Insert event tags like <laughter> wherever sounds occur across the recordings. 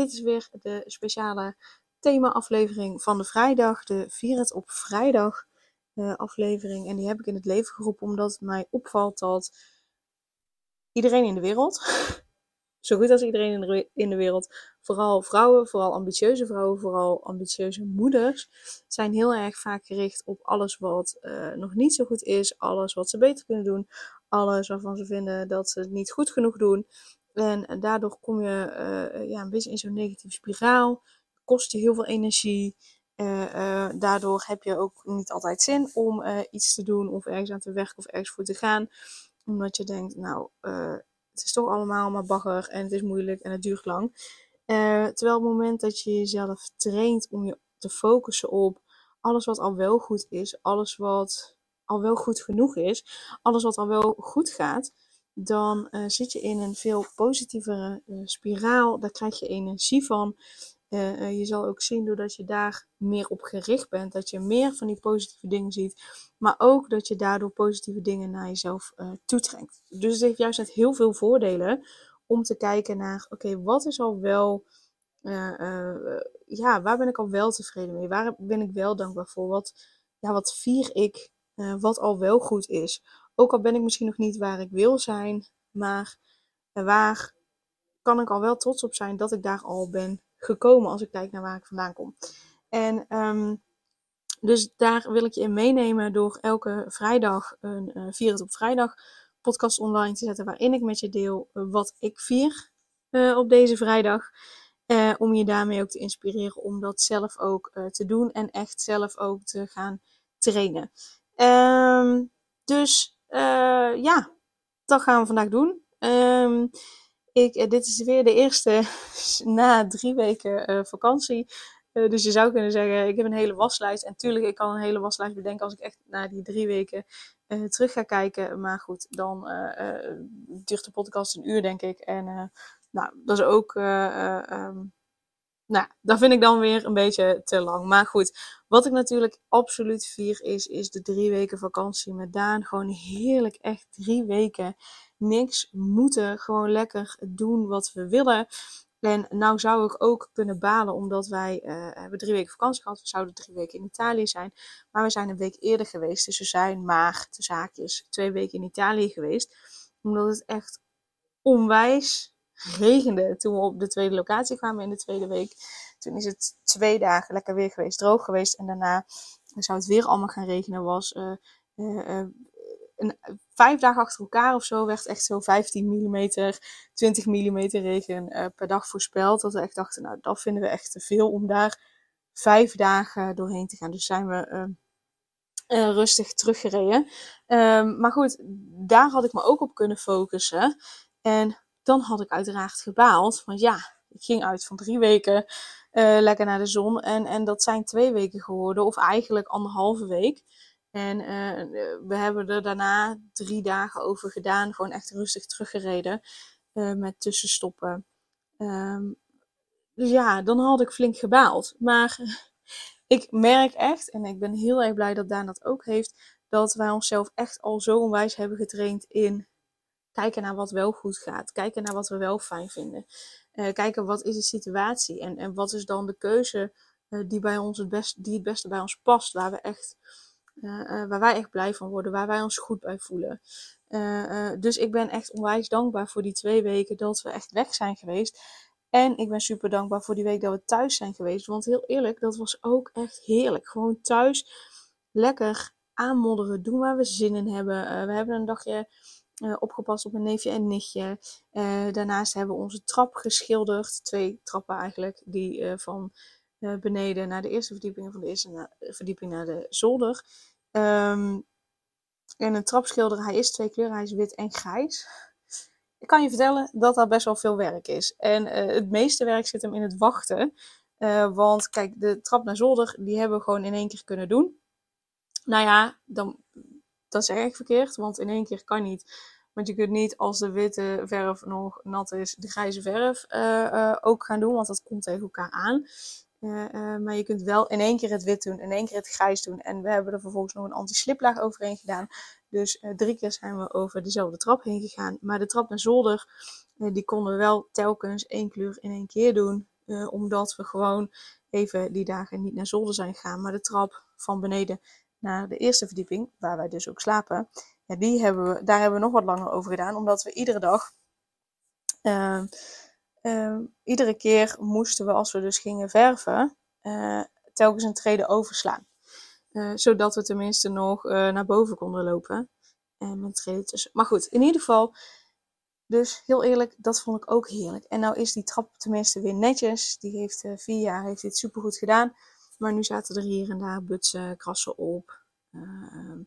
Dit is weer de speciale thema-aflevering van de vrijdag, de Vier het op vrijdag uh, aflevering. En die heb ik in het leven geroepen omdat het mij opvalt dat iedereen in de wereld, <laughs> zo goed als iedereen in de, in de wereld, vooral vrouwen, vooral ambitieuze vrouwen, vooral ambitieuze moeders, zijn heel erg vaak gericht op alles wat uh, nog niet zo goed is, alles wat ze beter kunnen doen, alles waarvan ze vinden dat ze het niet goed genoeg doen. En daardoor kom je uh, ja, een beetje in zo'n negatieve spiraal. Kost je heel veel energie. Uh, daardoor heb je ook niet altijd zin om iets te doen of ergens aan te werken of ergens voor te gaan. Omdat je denkt, nou, het is toch allemaal maar bagger en het is moeilijk en het duurt lang. terwijl op het moment dat je jezelf traint om je te focussen op alles wat al wel goed is, alles wat al wel goed genoeg is, alles wat al wel goed gaat, dan uh, zit je in een veel positievere uh, spiraal. Daar krijg je energie van. Uh, je zal ook zien doordat je daar meer op gericht bent, dat je meer van die positieve dingen ziet, maar ook dat je daardoor positieve dingen naar jezelf toetrekt. Dus het heeft juist net heel veel voordelen om te kijken naar, oké, wat is al wel, ja, waar ben ik al wel tevreden mee? Waar ben ik wel dankbaar voor? Wat, ja, wat vier ik wat al wel goed is? Ook al ben ik misschien nog niet waar ik wil zijn, maar waar kan ik al wel trots op zijn dat ik daar al ben gekomen als ik kijk naar waar ik vandaan kom. En um, dus daar wil ik je in meenemen door elke vrijdag een uh, Vier het op vrijdag podcast online te zetten waarin ik met je deel uh, wat ik vier op deze vrijdag. om je daarmee ook te inspireren om dat zelf ook te doen en echt zelf ook te gaan trainen. Um, dus uh, ja, dat gaan we vandaag doen. Um, ik, uh, dit is weer de eerste <laughs> na drie weken uh, vakantie. dus je zou kunnen zeggen, ik heb een hele waslijst. En tuurlijk, ik kan een hele waslijst bedenken als ik echt na die drie weken terug ga kijken. Maar goed, dan duurt de podcast een uur, denk ik. En nou, dat is ook... Um, nou, dat vind ik dan weer een beetje te lang. Maar goed, wat ik natuurlijk absoluut vier is, is de drie weken vakantie met Daan. Gewoon heerlijk, echt drie weken. Niks moeten, gewoon lekker doen wat we willen. En nou zou ik ook kunnen balen, omdat wij uh, hebben drie weken vakantie gehad. We zouden drie weken in Italië zijn. Maar we zijn een week eerder geweest. Dus we zijn maar, de zaakjes, twee weken in Italië geweest. Omdat het echt onwijs regende toen we op de tweede locatie kwamen in de tweede week. Toen is het twee dagen lekker weer geweest, droog geweest. En daarna zou het weer allemaal gaan regenen. Was uh, uh, een, vijf dagen achter elkaar of zo werd echt zo 15 mm, 20 mm regen per dag voorspeld. Dat we echt dachten, nou dat vinden we echt te veel om daar vijf dagen doorheen te gaan. Dus zijn we rustig teruggereden. Um, maar goed, daar had ik me ook op kunnen focussen. En dan had ik uiteraard gebaald. Want ja, ik ging uit van drie weken uh, lekker naar de zon. En, en dat zijn twee weken geworden, of eigenlijk anderhalve week. En uh, we hebben er daarna drie dagen over gedaan. Gewoon echt rustig teruggereden. Met tussenstoppen. Um, dus ja, dan had ik flink gebaald. Maar <laughs> ik merk echt, en ik ben heel erg blij dat Daan dat ook heeft, dat wij onszelf echt al zo onwijs hebben getraind in kijken naar wat wel goed gaat. Kijken naar wat we wel fijn vinden. Uh, kijken wat is de situatie en, en wat is dan de keuze uh, die, bij ons het best, die het beste bij ons past. Waar, we echt, uh, waar wij echt blij van worden. Waar wij ons goed bij voelen. dus ik ben echt onwijs dankbaar voor die twee weken dat we echt weg zijn geweest. En ik ben super dankbaar voor die week dat we thuis zijn geweest. Want heel eerlijk, dat was ook echt heerlijk. Gewoon thuis lekker aanmodderen. Doen waar we zin in hebben. we hebben een dagje uh, opgepast op mijn neefje en nichtje. Uh, daarnaast hebben we onze trap geschilderd. Twee trappen eigenlijk, die uh, van beneden naar de eerste verdieping en van de eerste verdieping naar de zolder. Um, en een trapschilder, hij is twee kleuren, hij is wit en grijs. ik kan je vertellen dat dat best wel veel werk is. En het meeste werk zit hem in het wachten. want kijk, de trap naar zolder, die hebben we gewoon in één keer kunnen doen. Nou ja, dan, dat is erg verkeerd, want in één keer kan niet. Want je kunt niet als de witte verf nog nat is, de grijze verf uh, ook gaan doen, want dat komt tegen elkaar aan. Uh, maar je kunt wel in één keer het wit doen, in één keer het grijs doen. En we hebben er vervolgens nog een anti-sliplaag overheen gedaan. Dus drie keer zijn we over dezelfde trap heen gegaan. Maar de trap naar zolder, die konden we wel telkens één kleur in één keer doen. omdat we gewoon even die dagen niet naar zolder zijn gegaan. Maar de trap van beneden naar de eerste verdieping, waar wij dus ook slapen, die hebben we, daar hebben we nog wat langer over gedaan, omdat we iedere dag, uh, uh, iedere keer moesten we als we dus gingen verven, uh, telkens een trede overslaan. Eh, zodat we tenminste nog naar boven konden lopen. En met treden tussen. Maar goed, in ieder geval, dus heel eerlijk, dat vond ik ook heerlijk. En nou is die trap tenminste weer netjes. Die heeft vier jaar heeft dit supergoed gedaan. Maar nu zaten er hier en daar butsen, krassen op. Ehm,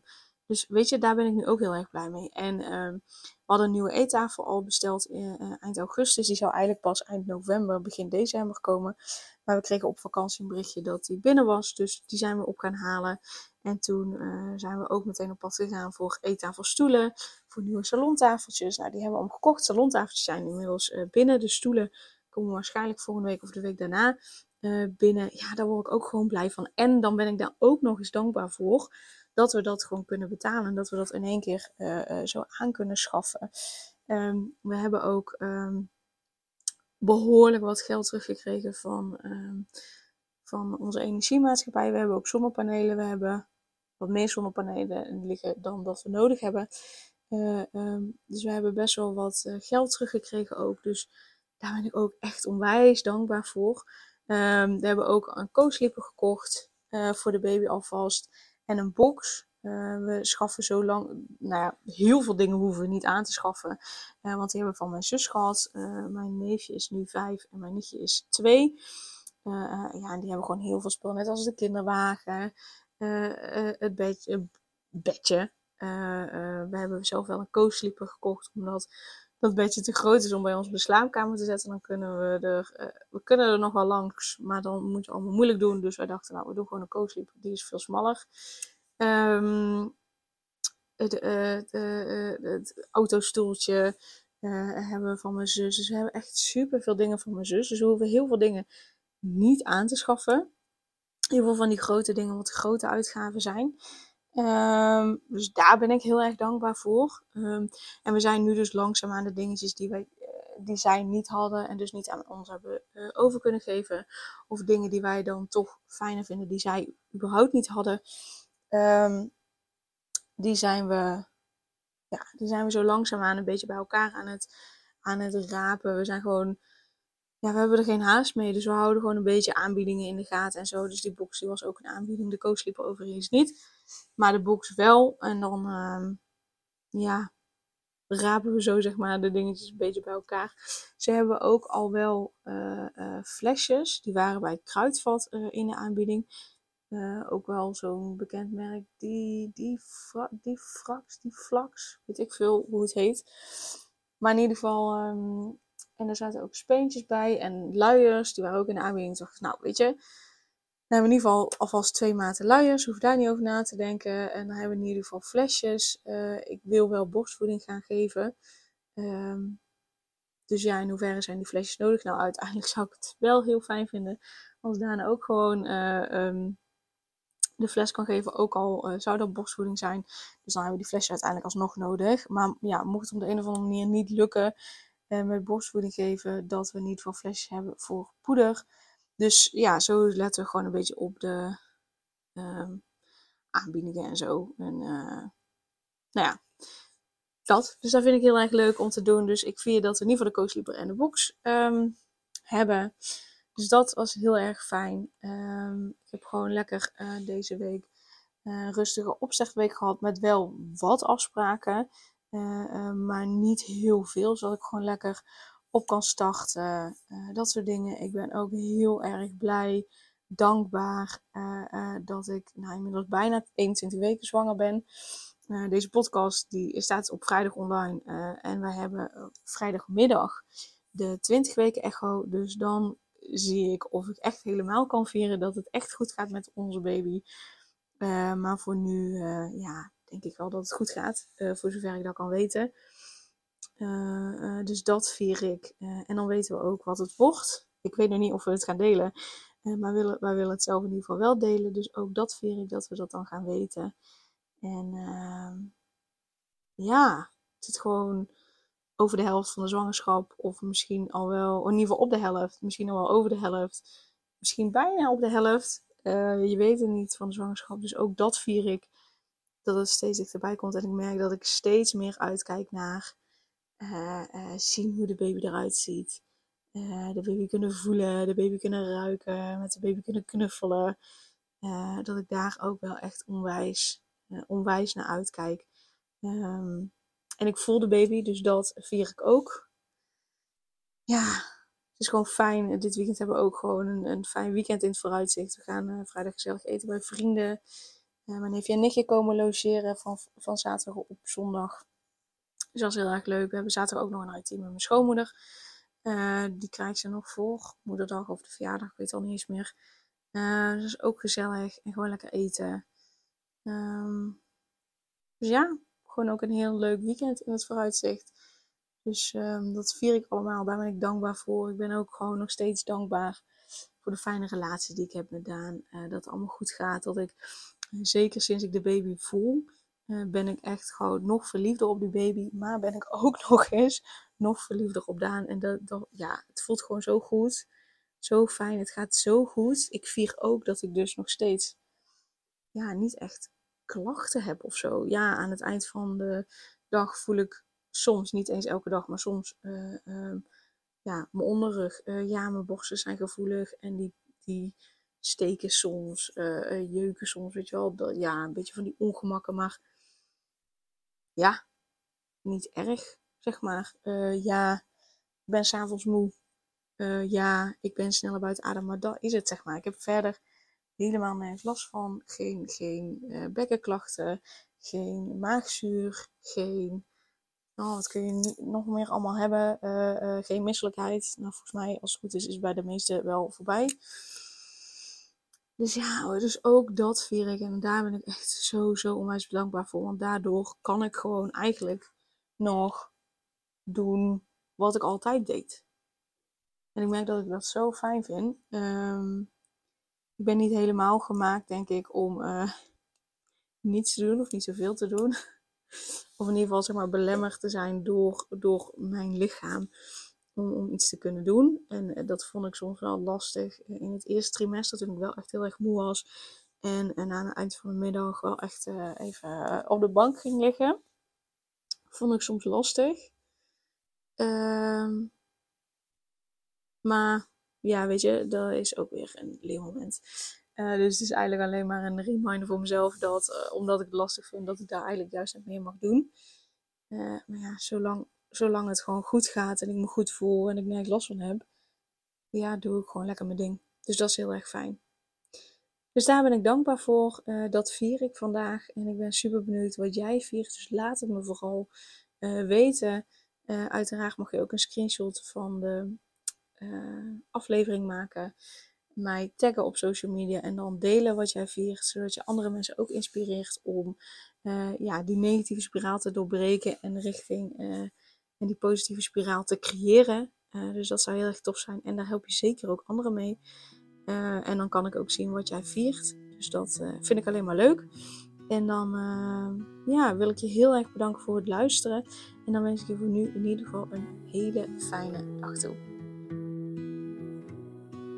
dus weet je, daar ben ik nu ook heel erg blij mee. En ehm, we hadden een nieuwe eettafel al besteld in, uh, eind augustus. Die zou eigenlijk pas eind november, begin december komen. Maar we kregen op vakantie een berichtje dat die binnen was. Dus die zijn we op gaan halen. En toen uh, zijn we ook meteen op pad gegaan voor eettafelstoelen. Voor nieuwe salontafeltjes. Nou, die hebben we omgekocht. Salontafeltjes zijn inmiddels binnen. De stoelen komen waarschijnlijk volgende week of de week daarna binnen. Ja, daar word ik ook gewoon blij van. En dan ben ik daar ook nog eens dankbaar voor dat we dat gewoon kunnen betalen. Dat we dat in één keer uh, zo aan kunnen schaffen. Um, we hebben ook um, behoorlijk wat geld teruggekregen van, um, van onze energiemaatschappij. We hebben ook zonnepanelen. We hebben wat meer zonnepanelen liggen dan dat we nodig hebben. Dus we hebben best wel wat geld teruggekregen ook. Dus daar ben ik ook echt onwijs dankbaar voor. We hebben ook een co-sleeper gekocht voor de baby alvast en een box. Uh, we schaffen zo lang, nou ja, heel veel dingen hoeven we niet aan te schaffen. Uh, want die hebben we van mijn zus gehad. Mijn neefje is nu vijf en mijn nichtje is twee. ja, en die hebben gewoon heel veel spullen. Net als de kinderwagen, het bedje. we hebben zelf wel een co-sleeper gekocht, omdat dat bedje te groot is om bij ons op de slaapkamer te zetten. Dan kunnen we er, we kunnen er nog wel langs, maar dan moet je allemaal moeilijk doen. Dus wij dachten, nou, we doen gewoon een co-sleeper. Die is veel smaller. Um, het, uh, de, uh, het autostoeltje hebben we van mijn zus. Dus we hebben echt super veel dingen van mijn zus. Dus we hoeven heel veel dingen niet aan te schaffen. Heel veel van die grote dingen, wat grote uitgaven zijn. Um, dus daar ben ik heel erg dankbaar voor. Um, en we zijn nu dus langzaam aan de dingetjes die, wij, die zij niet hadden en dus niet aan ons hebben uh, over kunnen geven. Of dingen die wij dan toch fijner vinden die zij überhaupt niet hadden. Um, die zijn we, ja, die zijn we zo langzaamaan een beetje bij elkaar aan het, aan het rapen. We zijn gewoon, ja, we hebben er geen haast mee. Dus we houden gewoon een beetje aanbiedingen in de gaten en zo. Dus die box was ook een aanbieding. De co-sleeper overigens niet. Maar de box wel. En dan, um, ja, rapen we zo zeg maar de dingetjes een beetje bij elkaar. Ze hebben ook al wel uh, uh, flesjes. Die waren bij Kruidvat uh, in de aanbieding. Ook wel zo'n bekend merk, die, die, die frax, die flax, weet ik veel hoe het heet. Maar in ieder geval, um, en er zaten ook speentjes bij en luiers, die waren ook in de aanbieding. Ik, nou weet je, dan hebben we in ieder geval alvast twee maten luiers, hoef daar niet over na te denken. En dan hebben we in ieder geval flesjes. Uh, ik wil wel borstvoeding gaan geven. Um, dus ja, in hoeverre zijn die flesjes nodig? Nou, uiteindelijk <laughs> zou ik het wel heel fijn vinden als Daan ook gewoon uh, um, de fles kan geven, ook al uh, zou dat borstvoeding zijn. Dus dan hebben we die flesje uiteindelijk alsnog nodig. Maar ja, mocht het op de een of andere manier niet lukken met borstvoeding geven, dat we niet van flesjes hebben voor poeder. Dus ja, zo letten we gewoon een beetje op de uh, aanbiedingen en zo. En uh, nou ja, dat. Dus dat vind ik heel erg leuk om te doen. Dus ik vier dat we in ieder geval de co-sleeper en de box um, hebben. Dus dat was heel erg fijn. Um, ik heb gewoon lekker uh, deze week uh, rustige opzegweek gehad met wel wat afspraken. Uh, maar niet heel veel, zodat ik gewoon lekker op kan starten. dat soort dingen. Ik ben ook heel erg blij, dankbaar dat ik nou, inmiddels bijna 21 weken zwanger ben. deze podcast die staat op vrijdag online. en wij hebben vrijdagmiddag de 20 weken echo. Dus dan zie ik of ik echt helemaal kan vieren dat het echt goed gaat met onze baby. maar voor nu, ja, denk ik wel dat het goed gaat. voor zover ik dat kan weten. Uh, dus dat vier ik. Uh, en dan weten we ook wat het wordt. Ik weet nog niet of we het gaan delen. Maar willen, wij willen het zelf in ieder geval wel delen. Dus ook dat vier ik dat we dat dan gaan weten. En ehm, ja, het zit gewoon over de helft van de zwangerschap. Of misschien al wel, in ieder geval op de helft. Misschien al wel over de helft. Misschien bijna op de helft. je weet het niet van de zwangerschap. Dus ook dat vier ik. Dat het steeds dichterbij komt. En ik merk dat ik steeds meer uitkijk naar zien hoe de baby eruit ziet. Uh, de baby kunnen voelen, de baby kunnen ruiken, met de baby kunnen knuffelen. dat ik daar ook wel echt onwijs, onwijs naar uitkijk. Um, en ik voel de baby, dus dat vier ik ook. Ja, het is gewoon fijn. Dit weekend hebben we ook gewoon een, een fijn weekend in het vooruitzicht. We gaan vrijdag gezellig eten bij vrienden. mijn neefje en nichtje komen logeren van, van zaterdag op zondag. Dus dat is heel erg leuk. We hebben zaterdag ook nog een uitteam met mijn schoonmoeder. Uh, die krijgt ze nog voor moederdag of de verjaardag, ik weet al niet eens meer. Uh, dus ook gezellig en gewoon lekker eten. Um, dus ja, gewoon ook een heel leuk weekend in het vooruitzicht. Dus um, dat vier ik allemaal. Daar ben ik dankbaar voor. Ik ben ook gewoon nog steeds dankbaar voor de fijne relatie die ik heb met Daan. Uh, dat het allemaal goed gaat. Dat ik, zeker sinds ik de baby voel, ben ik echt gewoon nog verliefder op die baby. Maar ben ik ook <laughs> nog eens nog verliefder op Daan. En dat, dat, ja, het voelt gewoon zo goed. Zo fijn. Het gaat zo goed. Ik vier ook dat ik dus nog steeds ja, niet echt klachten heb of zo. Ja, aan het eind van de dag voel ik soms, niet eens elke dag, maar soms uh, uh, ja, mijn onderrug. Uh, ja, mijn borsten zijn gevoelig en die, die steken soms, jeuken soms, weet je wel. ja, een beetje van die ongemakken, maar ja, niet erg, zeg maar. Uh, ja, ik ben s'avonds moe. Uh, ja, ik ben sneller buiten adem, maar dat is het, zeg maar. Ik heb verder helemaal nergens last van. Geen, geen uh, bekkenklachten, geen maagzuur, geen... Oh, wat kun je nog meer allemaal hebben? geen misselijkheid. Nou, volgens mij, als het goed is, is bij de meeste wel voorbij. Dus ja, dus ook dat vier ik. En daar ben ik echt zo, zo onwijs dankbaar voor. Want daardoor kan ik gewoon eigenlijk nog doen wat ik altijd deed. En ik merk dat ik dat zo fijn vind. Um, ik ben niet helemaal gemaakt, denk ik, om uh, <laughs> niets te doen of niet zoveel te doen. <laughs> Of in ieder geval, zeg maar, belemmerd te zijn door, door mijn lichaam om, iets te kunnen doen. En eh, dat vond ik soms wel lastig in het eerste trimester, toen ik wel echt heel erg moe was. En, en aan het eind van de middag wel echt uh, even op de bank ging liggen. Vond ik soms lastig. Uh, maar ja, weet je, dat is ook weer een leermoment. Dus het is eigenlijk alleen maar een reminder voor mezelf dat, omdat ik het lastig vind, dat ik daar eigenlijk juist meer mag doen. maar ja, zolang zolang het gewoon goed gaat en ik me goed voel en ik nergens last van heb, ja, doe ik gewoon lekker mijn ding. Dus dat is heel erg fijn. Dus daar ben ik dankbaar voor. Uh, dat vier ik vandaag. En ik ben super benieuwd wat jij viert. Dus laat het me vooral uh, weten. Uh, uiteraard mag je ook een screenshot van de aflevering maken. Mij taggen op social media en dan delen wat jij viert. Zodat je andere mensen ook inspireert om ja, die negatieve spiraal te doorbreken en richting en die positieve spiraal te creëren. Uh, dus dat zou heel erg tof zijn. En daar help je zeker ook anderen mee. Uh, en dan kan ik ook zien wat jij viert. Dus dat uh, vind ik alleen maar leuk. En dan ja, wil ik je heel erg bedanken voor het luisteren. En dan wens ik je voor nu in ieder geval een hele fijne dag toe.